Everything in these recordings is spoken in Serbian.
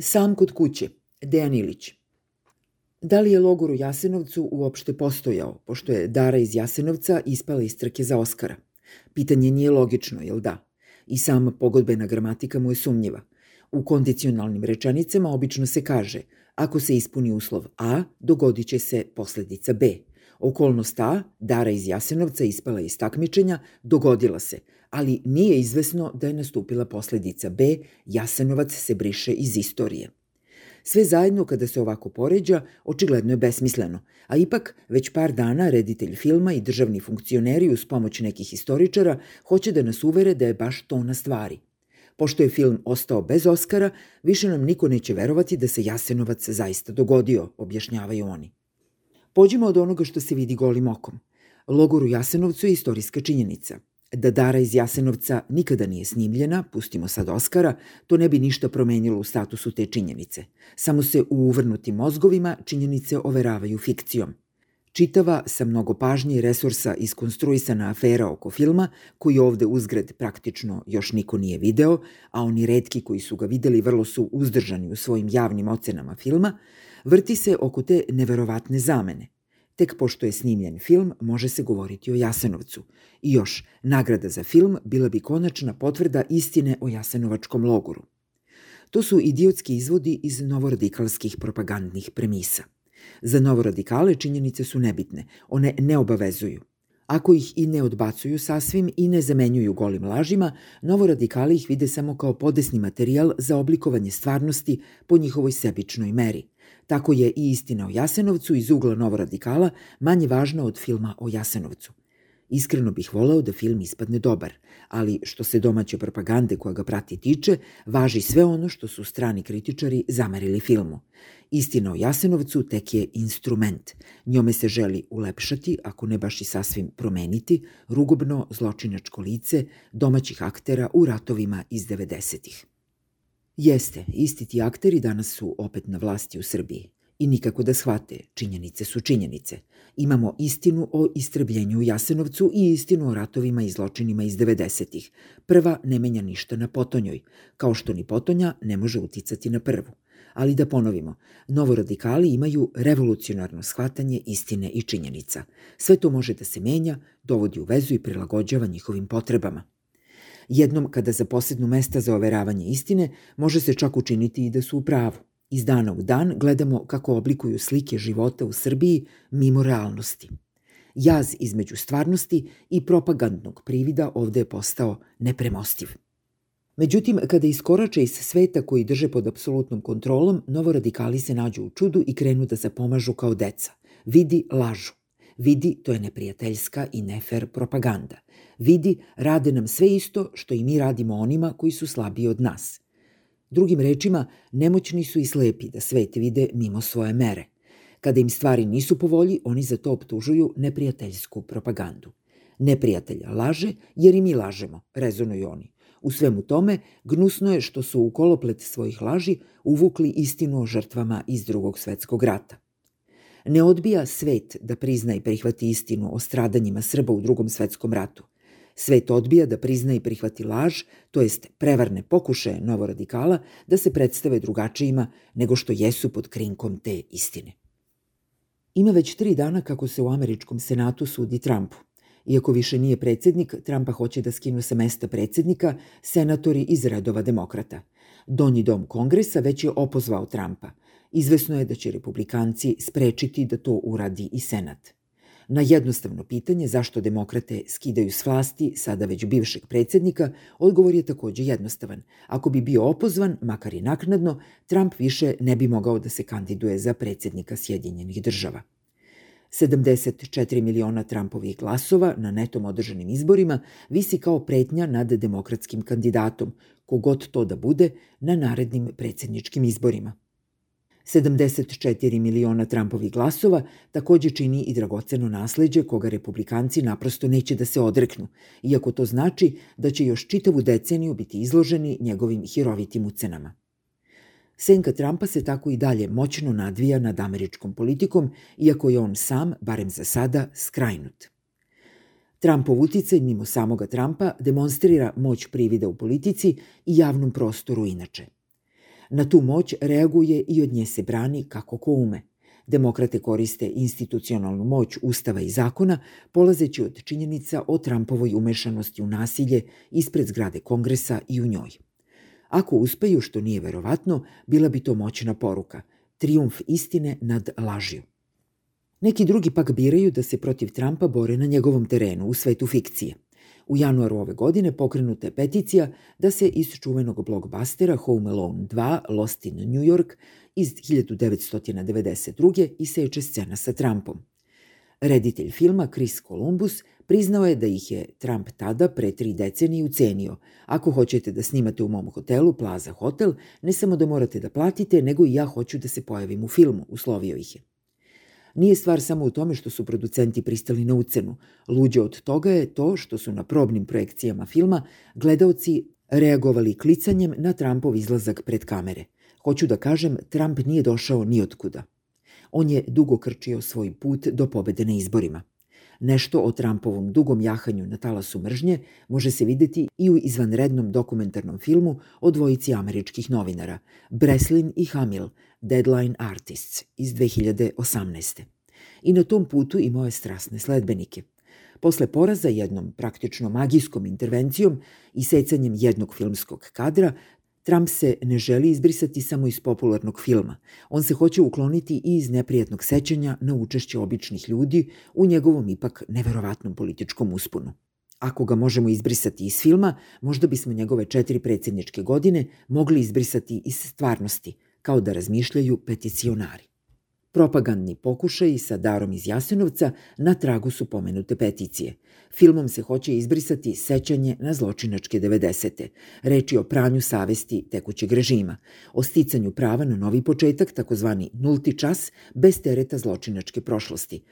Sam kod kuće, Dejan Ilić. Da li je logor u Jasenovcu uopšte postojao, pošto je Dara iz Jasenovca ispala iz trke za Oskara? Pitanje nije logično, jel da? I sama pogodbena gramatika mu je sumnjiva. U kondicionalnim rečenicama obično se kaže ako se ispuni uslov A, dogodit će se posledica B. Okolnost A, Dara iz Jasenovca ispala iz takmičenja, dogodila se, ali nije izvesno da je nastupila posledica B, Jasenovac se briše iz istorije. Sve zajedno kada se ovako poređa, očigledno je besmisleno, a ipak već par dana reditelj filma i državni funkcioneri uz pomoć nekih istoričara hoće da nas uvere da je baš to na stvari. Pošto je film ostao bez Oskara, više nam niko neće verovati da se Jasenovac zaista dogodio, objašnjavaju oni. Pođimo od onoga što se vidi golim okom. Logor u Jasenovcu je istorijska činjenica. Da Dara iz Jasenovca nikada nije snimljena, pustimo sad Oskara, to ne bi ništa promenilo u statusu te činjenice. Samo se u uvrnutim mozgovima činjenice overavaju fikcijom. Čitava, sa mnogo pažnje i resursa iskonstruisana afera oko filma, koji ovde uzgred praktično još niko nije video, a oni redki koji su ga videli vrlo su uzdržani u svojim javnim ocenama filma, vrti se oko te neverovatne zamene – Tek pošto je snimljen film, može se govoriti o Jasenovcu. I još, nagrada za film bila bi konačna potvrda istine o Jasenovačkom logoru. To su idiotski izvodi iz novoradikalskih propagandnih premisa. Za novoradikale činjenice su nebitne, one ne obavezuju. Ako ih i ne odbacuju sasvim i ne zamenjuju golim lažima, novoradikali ih vide samo kao podesni materijal za oblikovanje stvarnosti po njihovoj sebičnoj meri – Tako je i istina o Jasenovcu iz ugla novoradikala manje važna od filma o Jasenovcu. Iskreno bih voleo da film ispadne dobar, ali što se domaće propagande koja ga prati tiče, važi sve ono što su strani kritičari zamerili filmu. Istina o Jasenovcu tek je instrument. Njome se želi ulepšati, ako ne baš i sasvim promeniti, rugobno zločinačko lice domaćih aktera u ratovima iz 90-ih. Jeste, isti ti akteri danas su opet na vlasti u Srbiji. I nikako da shvate, činjenice su činjenice. Imamo istinu o istrebljenju u Jasenovcu i istinu o ratovima i zločinima iz 90-ih. Prva ne menja ništa na potonjoj, kao što ni potonja ne može uticati na prvu. Ali da ponovimo, novoradikali imaju revolucionarno shvatanje istine i činjenica. Sve to može da se menja, dovodi u vezu i prilagođava njihovim potrebama. Jednom kada zaposednu mesta za overavanje istine, može se čak učiniti i da su u pravu. Iz dana u dan gledamo kako oblikuju slike života u Srbiji mimo realnosti. Jaz između stvarnosti i propagandnog privida ovde je postao nepremostiv. Međutim, kada iskorače iz sveta koji drže pod apsolutnom kontrolom, novoradikali se nađu u čudu i krenu da se pomažu kao deca. Vidi, lažu. Vidi, to je neprijateljska i nefer propaganda. Vidi, rade nam sve isto što i mi radimo onima koji su slabiji od nas. Drugim rečima, nemoćni su i slepi da svet vide mimo svoje mere. Kada im stvari nisu po volji, oni za to optužuju neprijateljsku propagandu. Neprijatelja laže jer i mi lažemo, rezonuju oni. U svemu tome, gnusno je što su u koloplet svojih laži uvukli istinu o žrtvama iz drugog svetskog rata. Ne odbija svet da prizna i prihvati istinu o stradanjima Srba u drugom svetskom ratu – Svet odbija da prizna i prihvati laž, to jest prevarne pokušaje novoradikala da se predstave drugačijima nego što jesu pod krinkom te istine. Ima već tri dana kako se u američkom senatu sudi Trumpu. Iako više nije predsednik, Trumpa hoće da skinu sa mesta predsednika senatori iz redova demokrata. Donji dom kongresa već je opozvao Trumpa. Izvesno je da će republikanci sprečiti da to uradi i senat. Na jednostavno pitanje zašto demokrate skidaju s vlasti sada već bivšeg predsednika, odgovor je takođe jednostavan. Ako bi bio opozvan, makar i naknadno, Trump više ne bi mogao da se kandiduje za predsednika Sjedinjenih država. 74 miliona Trumpovih glasova na netom održanim izborima visi kao pretnja nad demokratskim kandidatom, kogod to da bude, na narednim predsedničkim izborima. 74 miliona Trumpovih glasova takođe čini i dragoceno nasleđe koga republikanci naprosto neće da se odreknu, iako to znači da će još čitavu deceniju biti izloženi njegovim hirovitim ucenama. Senka Trumpa se tako i dalje moćno nadvija nad američkom politikom, iako je on sam, barem za sada, skrajnut. Trumpov uticaj mimo samoga Trumpa demonstrira moć privida u politici i javnom prostoru inače – Na tu moć reaguje i od nje se brani kako ko ume. Demokrate koriste institucionalnu moć Ustava i zakona, polazeći od činjenica o Trumpovoj umešanosti u nasilje ispred zgrade kongresa i u njoj. Ako uspeju, što nije verovatno, bila bi to moćna poruka, triumf istine nad lažju. Neki drugi pak biraju da se protiv Trumpa bore na njegovom terenu, u svetu fikcije. U januaru ove godine pokrenuta je peticija da se iz čuvenog blockbustera Home Alone 2 Lost in New York iz 1992. iseče scena sa Trumpom. Reditelj filma Chris Columbus priznao je da ih je Trump tada pre tri decenije ucenio. Ako hoćete da snimate u mom hotelu Plaza Hotel, ne samo da morate da platite, nego i ja hoću da se pojavim u filmu, uslovio ih je. Nije stvar samo u tome što su producenti pristali na ucenu. Luđe od toga je to što su na probnim projekcijama filma gledaoci reagovali klicanjem na Trumpov izlazak pred kamere. Hoću da kažem, Trump nije došao ni otkuda. On je dugo krčio svoj put do pobede na izborima. Nešto o Trumpovom dugom jahanju na talasu mržnje može se videti i u izvanrednom dokumentarnom filmu o dvojici američkih novinara, Breslin i Hamil, Deadline Artists iz 2018. I na tom putu i moje strasne sledbenike. Posle poraza jednom praktično magijskom intervencijom i secanjem jednog filmskog kadra, Trump se ne želi izbrisati samo iz popularnog filma. On se hoće ukloniti i iz neprijatnog sećanja na učešće običnih ljudi u njegovom ipak neverovatnom političkom usponu. Ako ga možemo izbrisati iz filma, možda bismo njegove četiri predsjedničke godine mogli izbrisati iz stvarnosti, kao da razmišljaju peticionari. Propagandni pokušaj sa darom iz Jasenovca na tragu su pomenute peticije. Filmom se hoće izbrisati sećanje na zločinačke 90. Reči o pranju savesti tekućeg režima, o sticanju prava na novi početak, takozvani nulti čas, bez tereta zločinačke prošlosti.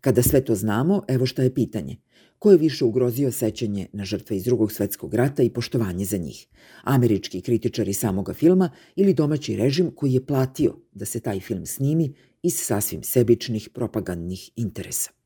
Kada sve to znamo, evo šta je pitanje – ko je više ugrozio sećanje na žrtve iz drugog svetskog rata i poštovanje za njih. Američki kritičari samoga filma ili domaći režim koji je platio da se taj film snimi iz sasvim sebičnih propagandnih interesa.